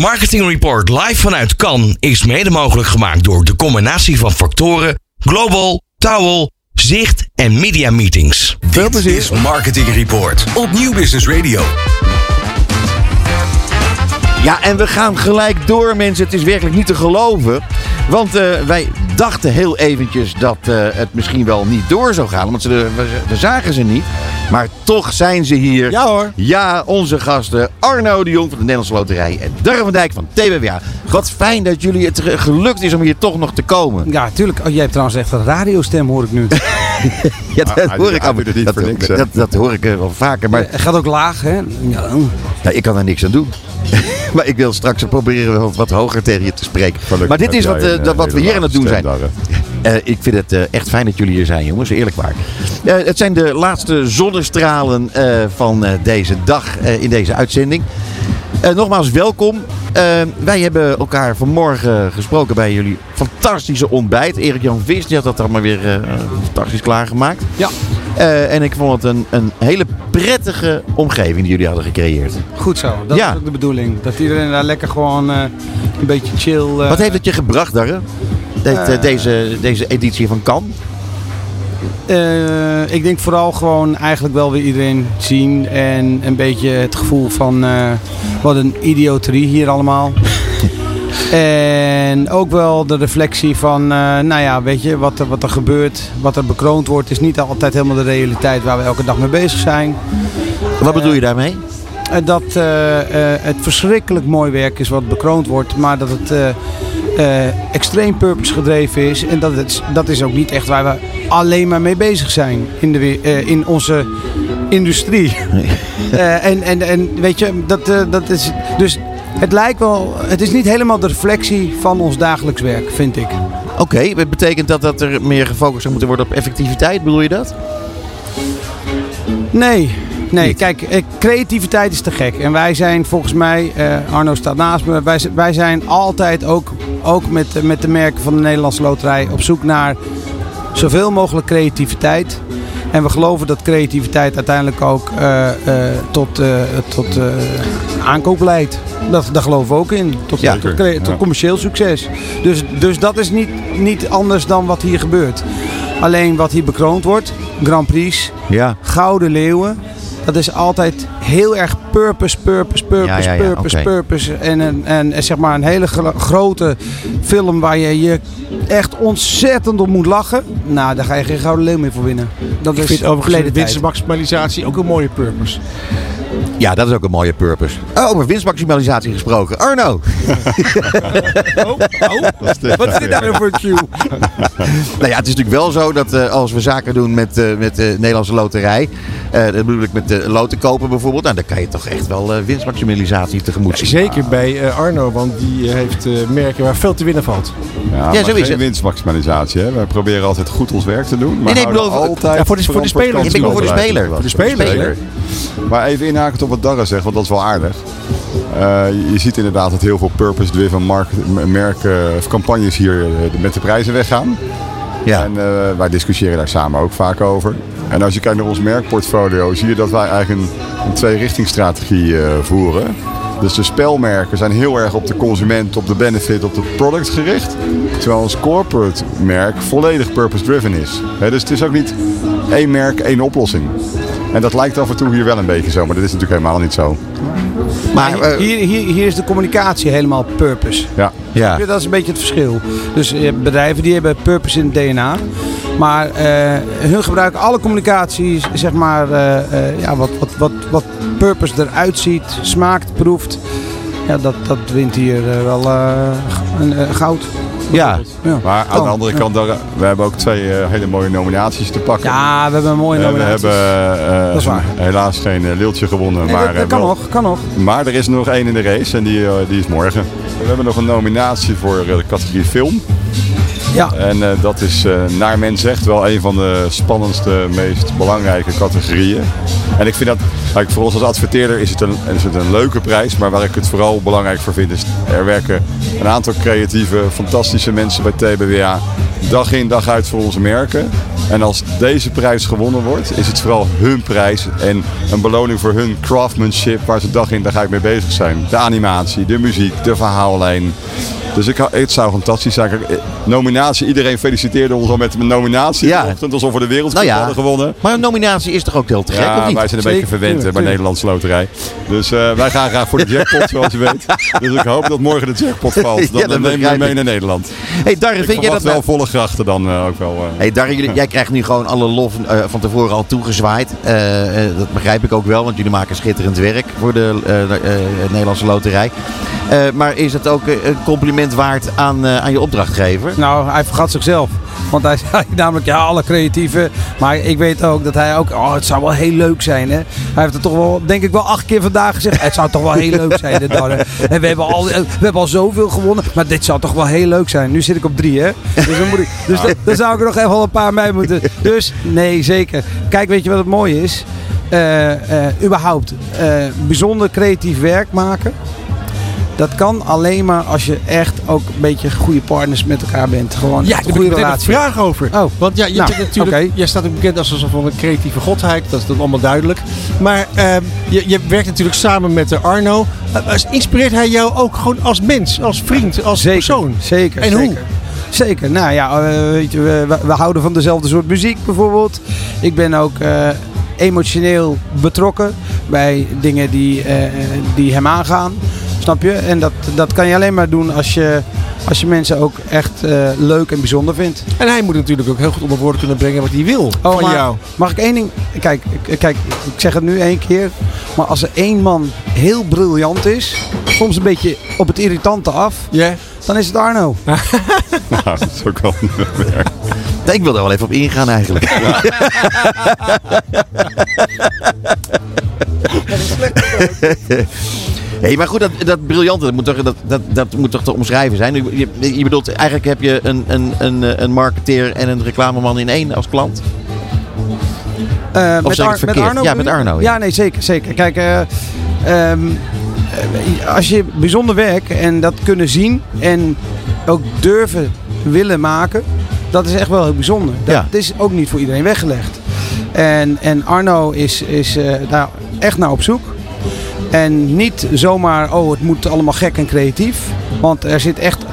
Marketing Report live vanuit Cannes is mede mogelijk gemaakt door de combinatie van factoren Global, Towel, Zicht en Media Meetings. Veel plezier. is Marketing Report op Nieuw Business Radio. Ja, en we gaan gelijk door, mensen. Het is werkelijk niet te geloven. Want uh, wij dachten heel eventjes dat uh, het misschien wel niet door zou gaan. Want ze, we, we, zagen ze niet. Maar toch zijn ze hier. Ja hoor. Ja, onze gasten Arno de Jong van de Nederlandse Loterij en Darren van Dijk van TWWA. Wat fijn dat jullie het gelukt is om hier toch nog te komen. Ja, tuurlijk. Oh, jij hebt trouwens echt een radiostem, hoor ik nu. ja, dat ah, hoor ik af. Dat, dat, dat, dat, hoor ik wel vaker. Maar... Het gaat ook laag, hè? Ja. ja ik kan er niks aan doen. maar ik wil straks proberen wat, wat hoger tegen je te spreken. Gelukkig maar dit is wat, dat, wat we hier aan het doen zijn. Uh, ik vind het uh, echt fijn dat jullie hier zijn, jongens. Eerlijk waar. het zijn de laatste zonnestralen van deze dag in deze uitzending. Nogmaals, welkom. wij hebben elkaar vanmorgen gesproken bij jullie fantastische ontbijt. Erik-Jan Vis die had dat allemaal weer fantastisch klaargemaakt. Ja. Uh, en ik vond het een, een hele prettige omgeving die jullie hadden gecreëerd. Goed zo, dat ja. is ook de bedoeling. Dat iedereen daar lekker gewoon uh, een beetje chill... Uh... Wat heeft het je gebracht, Darren? De, deze, deze editie van Cannes? ik denk vooral gewoon eigenlijk wel weer iedereen zien. En een beetje het gevoel van wat een idioterie hier allemaal. En ook wel de reflectie van, uh, nou ja, weet je, wat er, wat er gebeurt, wat er bekroond wordt, is niet altijd helemaal de realiteit waar we elke dag mee bezig zijn. Wat bedoel je daarmee? Dat het verschrikkelijk mooi werk is wat bekroond wordt, maar dat het extreem purpose gedreven is. En dat, het, dat is ook niet echt waar we alleen maar mee bezig zijn in, de, in onze industrie. en, en, en weet je, dat, dat is. Dus het lijkt wel, het is niet helemaal de reflectie van ons dagelijks werk, vind ik. Oké, okay, betekent dat dat er meer gefocust zou moeten worden op effectiviteit, bedoel je dat? Nee, nee, kijk, eh, creativiteit is te gek. En wij zijn volgens mij, uh, Arno staat naast me, wij, wij zijn altijd ook, ook met, met de merken van de Nederlandse Loterij op zoek naar zoveel mogelijk creativiteit. En we geloven dat creativiteit uiteindelijk ook uh, uh, tot, uh, tot aankoop leidt. Dat, daar geloven we ook in. Tot, ja, tot, tot commercieel succes. Dus, dus dat is niet, niet anders dan wat hier gebeurt. Alleen wat hier bekroond wordt, Grand Prix, ja. Gouden Leeuwen. Dat is altijd heel erg purpose, purpose, purpose, ja, ja, purpose, purpose. En, en, en, zeg maar een hele grote film waar je je echt ontzettend op moet lachen. Nou, daar ga je geen Gouden Leeuw meer voor winnen. Dat Ik is vind overigens de winstmaximalisatie ook een mooie purpose. Ja, dat is ook een mooie purpose. Oh, over winstmaximalisatie gesproken. Arno! oh, oh. Wat is dit nou voor een cue? nou ja, het is natuurlijk wel zo dat uh, als we zaken doen met, uh, met de Nederlandse loterij. Uh, dat bedoel ik met de loten kopen bijvoorbeeld. Nou, dan kan je toch echt wel winstmaximalisatie tegemoet zien. Zeker bij Arno, want die heeft merken waar veel te winnen valt. Ja, ja zo is het. winstmaximalisatie. Hè? Wij proberen altijd goed ons werk te doen. Maar nee, nee, bedoel, altijd ja, voor, de, voor de speler. Ik ben voor de speler. Voor de speler. Maar even inhakend op wat Darren zegt, want dat is wel aardig. Uh, je ziet inderdaad dat heel veel purpose-driven merken of campagnes hier uh, met de prijzen weggaan. Ja. En uh, wij discussiëren daar samen ook vaak over. En als je kijkt naar ons merkportfolio, zie je dat wij eigenlijk een, een twee-richtingstrategie voeren. Dus de spelmerken zijn heel erg op de consument, op de benefit, op de product gericht. Terwijl ons corporate merk volledig purpose-driven is. dus het is ook niet één merk, één oplossing. En dat lijkt af en toe hier wel een beetje zo, maar dat is natuurlijk helemaal niet zo. Maar uh, hier, hier, hier is de communicatie helemaal purpose. Ja. ja. Dat is een beetje het verschil. Dus bedrijven die hebben purpose in het DNA. Maar uh, hun gebruiken alle communicatie, zeg maar, uh, ja, wat, wat, wat, wat purpose eruit ziet, smaakt, proeft. Ja, dat, dat wint hier wel een, goud. Ja. ja. Maar aan de oh, andere kant, we hebben ook twee uh, hele mooie nominaties te pakken. Ja, we hebben een mooie nominaties. We hebben uh, helaas geen uh, leeltje gewonnen. Nee, maar, dat, kan nog, kan nog. Maar er is nog één in de race en die, die is morgen. We hebben nog een nominatie voor de categorie film. Ja. En uh, dat is uh, naar men zegt wel een van de spannendste, meest belangrijke categorieën. En ik vind dat, like, voor ons als adverteerder is het, een, is het een leuke prijs. Maar waar ik het vooral belangrijk voor vind is, er werken een aantal creatieve, fantastische mensen bij TBWA. Dag in dag uit voor onze merken. En als deze prijs gewonnen wordt, is het vooral hun prijs en een beloning voor hun craftsmanship waar ze dag in dag uit mee bezig zijn. De animatie, de muziek, de verhaallijn. Dus ik, het zou fantastisch zijn. Kijk, eh, Nominatie, iedereen feliciteerde ons al met een nominatie. Ja. alsof we de wereldcup Nou ja. hadden gewonnen. Maar een nominatie is toch ook heel te gek, of Ja, niet? wij zijn een beetje verwend eh, bij Nederlandse Loterij. Dus eh, wij gaan graag voor de jackpot, zoals je weet. Dus ik hoop dat morgen de jackpot valt. Dan Ja, dat nemen we mee naar Nederland. hey, Darren, vind jij dat wel nou- volle grachten dan eh, ook wel. eh. Hey Darren, jullie- jij krijgt nu gewoon alle lof eh, van tevoren al toegezwaaid. Eh, eh, dat begrijp ik ook wel, want jullie maken schitterend werk voor de eh, eh, Nederlandse Loterij. Eh, maar is het ook een compliment waard aan, eh, aan je opdrachtgever? Nou, hij vergat zichzelf. Want hij zei namelijk, ja, alle creatieve. Maar ik weet ook dat hij ook, oh, het zou wel heel leuk zijn. Hè? Hij heeft het toch wel, denk ik wel acht keer vandaag gezegd. Het zou toch wel heel leuk zijn, dit Darren. En we hebben, al, we hebben al zoveel gewonnen. Maar dit zou toch wel heel leuk zijn. Nu zit ik op drie, hè. Dus dan, moet ik, dus dan, dan zou ik er nog even al een paar mee moeten. Dus, nee, zeker. Kijk, weet je wat het mooie is? Eh, eh, überhaupt, eh, bijzonder creatief werk maken. Dat kan alleen maar als je echt ook een beetje goede partners met elkaar bent. Gewoon Ja, een heb goede ik meteen een relatie. vraag over. Oh. Want ja, je Nou, natuurlijk, jij staat ook bekend als een soort van een creatieve godheid. Dat is dan allemaal duidelijk. Maar ehm, je, je werkt natuurlijk samen met de Arno. Eh, eh, inspireert hij jou ook gewoon als mens, als vriend, als Zeker, persoon? Zeker. En zeker. hoe? Zeker. Nou ja, eh, weet je, we, we- houden van dezelfde soort muziek bijvoorbeeld. Ik ben ook eh, emotioneel betrokken bij dingen die, eh, die hem aangaan. Snap je? En dat, dat kan je alleen maar doen als je, als je mensen ook echt eh, leuk en bijzonder vindt. En hij moet natuurlijk ook heel goed onder woorden kunnen brengen wat hij wil Oh, van maar jou. Mag ik één ding? Kijk, ik- kijk, ik zeg het nu één keer. Maar als er één man heel briljant is, soms een beetje op het irritante af, Ja? dan is het Arno. Nou, dat is ook wel een ik wil er wel even op ingaan eigenlijk. Hey, maar goed, dat, dat briljante, dat moet toch, dat, dat, dat moet toch te omschrijven zijn? Je, je, bedoelt, eigenlijk heb je een, een, een, een marketeer en een reclameman in één als klant? Eh, Of zeg ik het verkeerd? Ja, met? Arno, ja. Ja, nee, zeker. zeker. Kijk, eh, ehm, eh, als je bijzonder werk en dat kunnen zien en ook durven willen maken, dat is echt wel heel bijzonder. Dat Ja. is ook niet voor iedereen weggelegd. En, en Arno is, is daar echt naar op zoek. En niet zomaar, oh, het moet allemaal gek en creatief. Want er zit echt 100%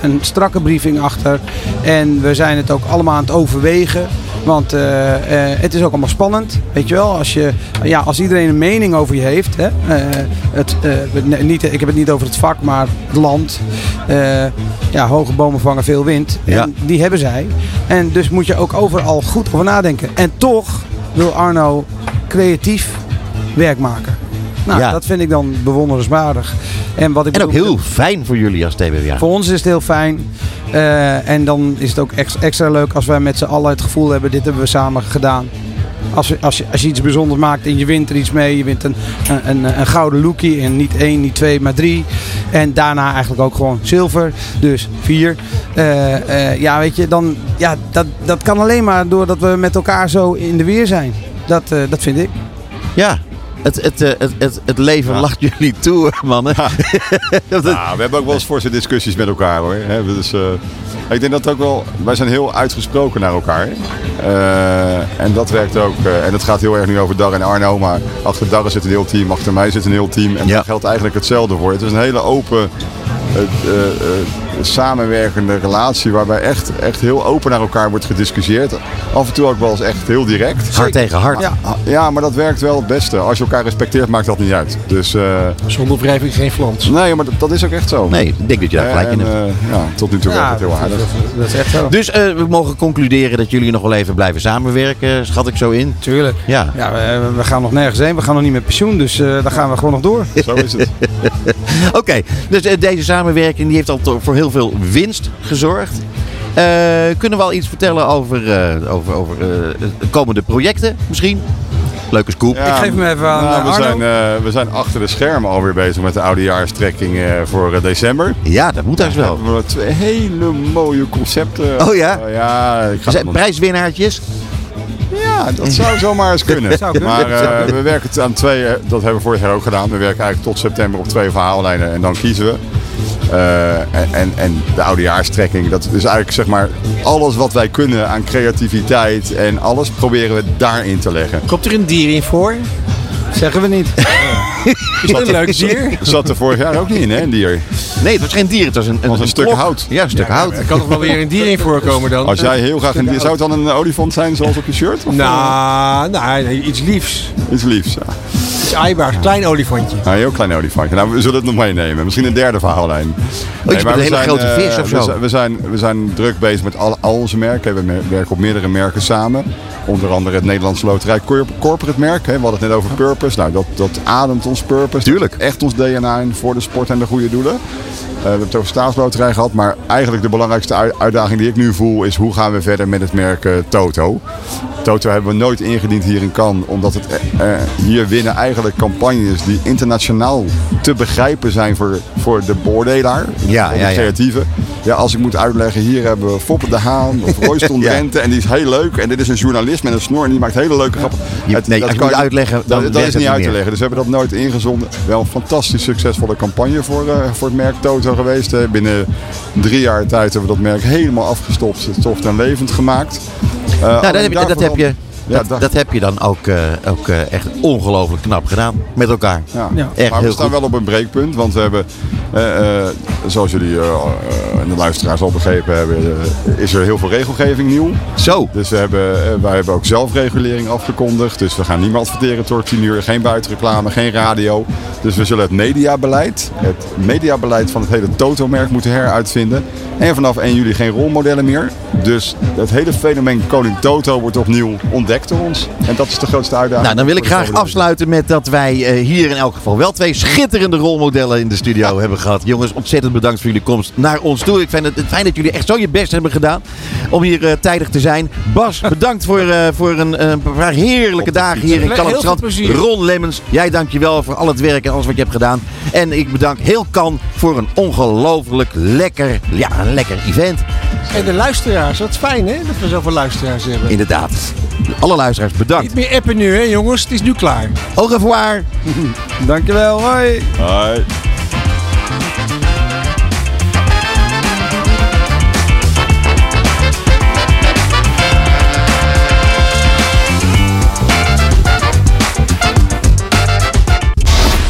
een strakke briefing achter. En we zijn het ook allemaal aan het overwegen. Want eh, eh, het is ook allemaal spannend. Weet je wel, als, je, ja, als iedereen een mening over je heeft. Hè, eh, het, nee, niet, ik heb het niet over het vak, maar het land. Ja, hoge bomen vangen veel wind. Ja. En die hebben zij. En dus moet je ook overal goed over nadenken. En toch wil Arno creatief werk maken. Nou, Ja. dat vind ik dan bewonderenswaardig. En, wat ik En ook bedoel- heel fijn voor jullie als TBWA. Voor ons is het heel fijn. Eh, en dan is het ook ex- extra leuk als wij met z'n allen het gevoel hebben, dit hebben we samen gedaan. Als, je- als, je, als je iets bijzonders maakt en je wint er iets mee, je wint een, een, een, een gouden lookie en niet één, niet twee, maar drie. En daarna eigenlijk ook gewoon zilver, dus vier. Eh, eh, ja, weet je, dan, ja, dat, dat kan alleen maar doordat we met elkaar zo in de weer zijn. Dat, dat vind ik. Ja, het, het, eh, het, het, het leven Ja. lacht jullie toe, mannen. Nou, we hebben ook wel eens forse discussies met elkaar hoor. Dus, ik denk dat ook wel, wij zijn heel uitgesproken naar elkaar. Eh, en dat werkt ook. en het gaat heel erg nu over Dar en Arno. Maar achter Darren zit een heel team, achter mij zit een heel team. En Ja. daar geldt eigenlijk hetzelfde voor. Het is een hele open, samenwerkende relatie. Waarbij echt, echt heel open naar elkaar wordt gediscussieerd. Af en toe ook wel eens echt heel direct. Hart tegen hart. Ja. Ja, maar dat werkt wel het beste. Als je elkaar respecteert, maakt dat niet uit. Dus eh, Zonder wrijving geen flans. nee, maar dat, dat is ook echt zo. Nee, ik denk dat je daar gelijk in hebt. eh, ja, tot nu toe werkt het heel aardig. dat is echt zo. Dus eh, we mogen concluderen dat jullie nog wel even blijven samenwerken, schat ik zo in. Tuurlijk. Ja. Ja, we, we gaan nog nergens heen. We gaan nog niet met pensioen, dus eh daar gaan we gewoon nog door. Zo is het. Oké, dus deze samenwerking die heeft al voor heel veel winst gezorgd. Eh, kunnen we al iets vertellen over, eh, over, over eh, de komende projecten misschien? Leuke scoop. Ja, Ik geef hem even aan, nou, we, Arno. zijn, eh, we zijn achter de schermen alweer bezig met de oudejaarstrekking eh voor december. Ja, dat moet dus wel. We hebben twee hele mooie concepten. Oh ja? Ja, ik ga zijn prijswinnaartjes. ja, dat zou zomaar eens kunnen. Zou kunnen. Maar we werken aan twee, dat hebben we vorig jaar ook gedaan. We werken eigenlijk tot september op twee verhaallijnen en dan kiezen we. En, en, en de oudejaarstrekking. Dat is eigenlijk zeg maar alles wat wij kunnen aan creativiteit en alles proberen we daarin te leggen. Komt er een dier in voor? Zeggen we niet. Is dat een leuk dier? Zat er vorig jaar ook niet in, hè, een dier? Nee, het was geen dier. Het was een, een, een stuk klok. hout. Ja, een stuk hout. Er kan toch wel weer een dier in voorkomen dan? Als jij heel graag een dier... Zou het dan een olifant zijn zoals op je shirt? Of nou, nou, nee, iets liefs. Iets liefs, ja. Een klein olifantje. Een heel klein olifantje. Nou, we zullen het nog meenemen. Misschien een derde verhaallijn. Oh, een hele grote uh, vis of zo? We zijn, we zijn, we zijn druk bezig met al, al onze merken. We werken op meerdere merken samen. Onder andere het Nederlandse Loterij Corporate merk. Hè. We hadden het net over purpose. Nou, dat, dat ademt ons purpose. Tuurlijk. Echt ons DNA in voor de sport en de goede doelen. Uh, we hebben het over staatsloterij gehad. Maar eigenlijk de belangrijkste uitdaging die ik nu voel is hoe gaan we verder met het merk uh, Toto. Toto hebben we nooit ingediend hier in Cannes. Omdat het, uh, hier winnen eigenlijk campagnes die internationaal te begrijpen zijn voor, voor de beoordelaar. Ja, voor ja, de creatieve. Ja. ja. als ik moet uitleggen, hier hebben we Foppe de Haan of Royston ja. Drenthe. En die is heel leuk. En dit is een journalist met een snor en die maakt hele leuke grappen. Nee, dat als je uitleggen, dat, dat is niet uit te leggen. Dus we hebben dat nooit ingezonden. Wel een fantastisch succesvolle campagne voor, uh, voor het merk Toto geweest. Uh, binnen drie jaar tijd hebben we dat merk helemaal afgestopt. Soft en levend gemaakt. Uh, nou, dat heb, je, dat heb je ja, dat, dat, heb je dan ook, uh, ook uh, echt ongelooflijk knap gedaan met elkaar. Ja. ja. Echt maar we staan goed. wel op een breekpunt, want we hebben, zoals jullie en de luisteraars al begrepen hebben, is er heel veel regelgeving nieuw. Zo. Dus we hebben, wij hebben ook zelfregulering afgekondigd. Dus we gaan niet meer adverteren tot 10 uur, geen buitenreclame, geen radio. Dus we zullen het mediabeleid, het mediabeleid van het hele Toto-merk moeten heruitvinden. En vanaf 1 juli geen rolmodellen meer. Dus het hele fenomeen Koning Toto wordt opnieuw ontdekt door ons. En dat is de grootste uitdaging. Nou, dan wil ik graag afsluiten met dat wij hier in elk geval wel twee schitterende rolmodellen in de studio hebben gehad. Jongens, ontzettend bedankt voor jullie komst naar ons toe. Ik vind het fijn dat jullie echt zo je best hebben gedaan om hier uh, tijdig te zijn. Bas, bedankt voor, uh, voor een, een paar heerlijke dagen hier in Kalmstrand. Ron Lemmens, jij dank je wel voor al het werk en alles wat je hebt gedaan. En ik bedank heel Kan voor een ongelooflijk lekker, ja, een lekker event. En de luisteraars, wat fijn hè, dat we zoveel luisteraars hebben. Inderdaad. Alle luisteraars bedankt. Niet meer appen nu hè jongens, het is nu klaar. Au revoir. Dankjewel, hoi. Hoi.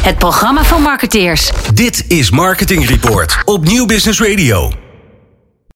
Het programma van marketeers. Dit is Marketing Report op Nieuw Business Radio.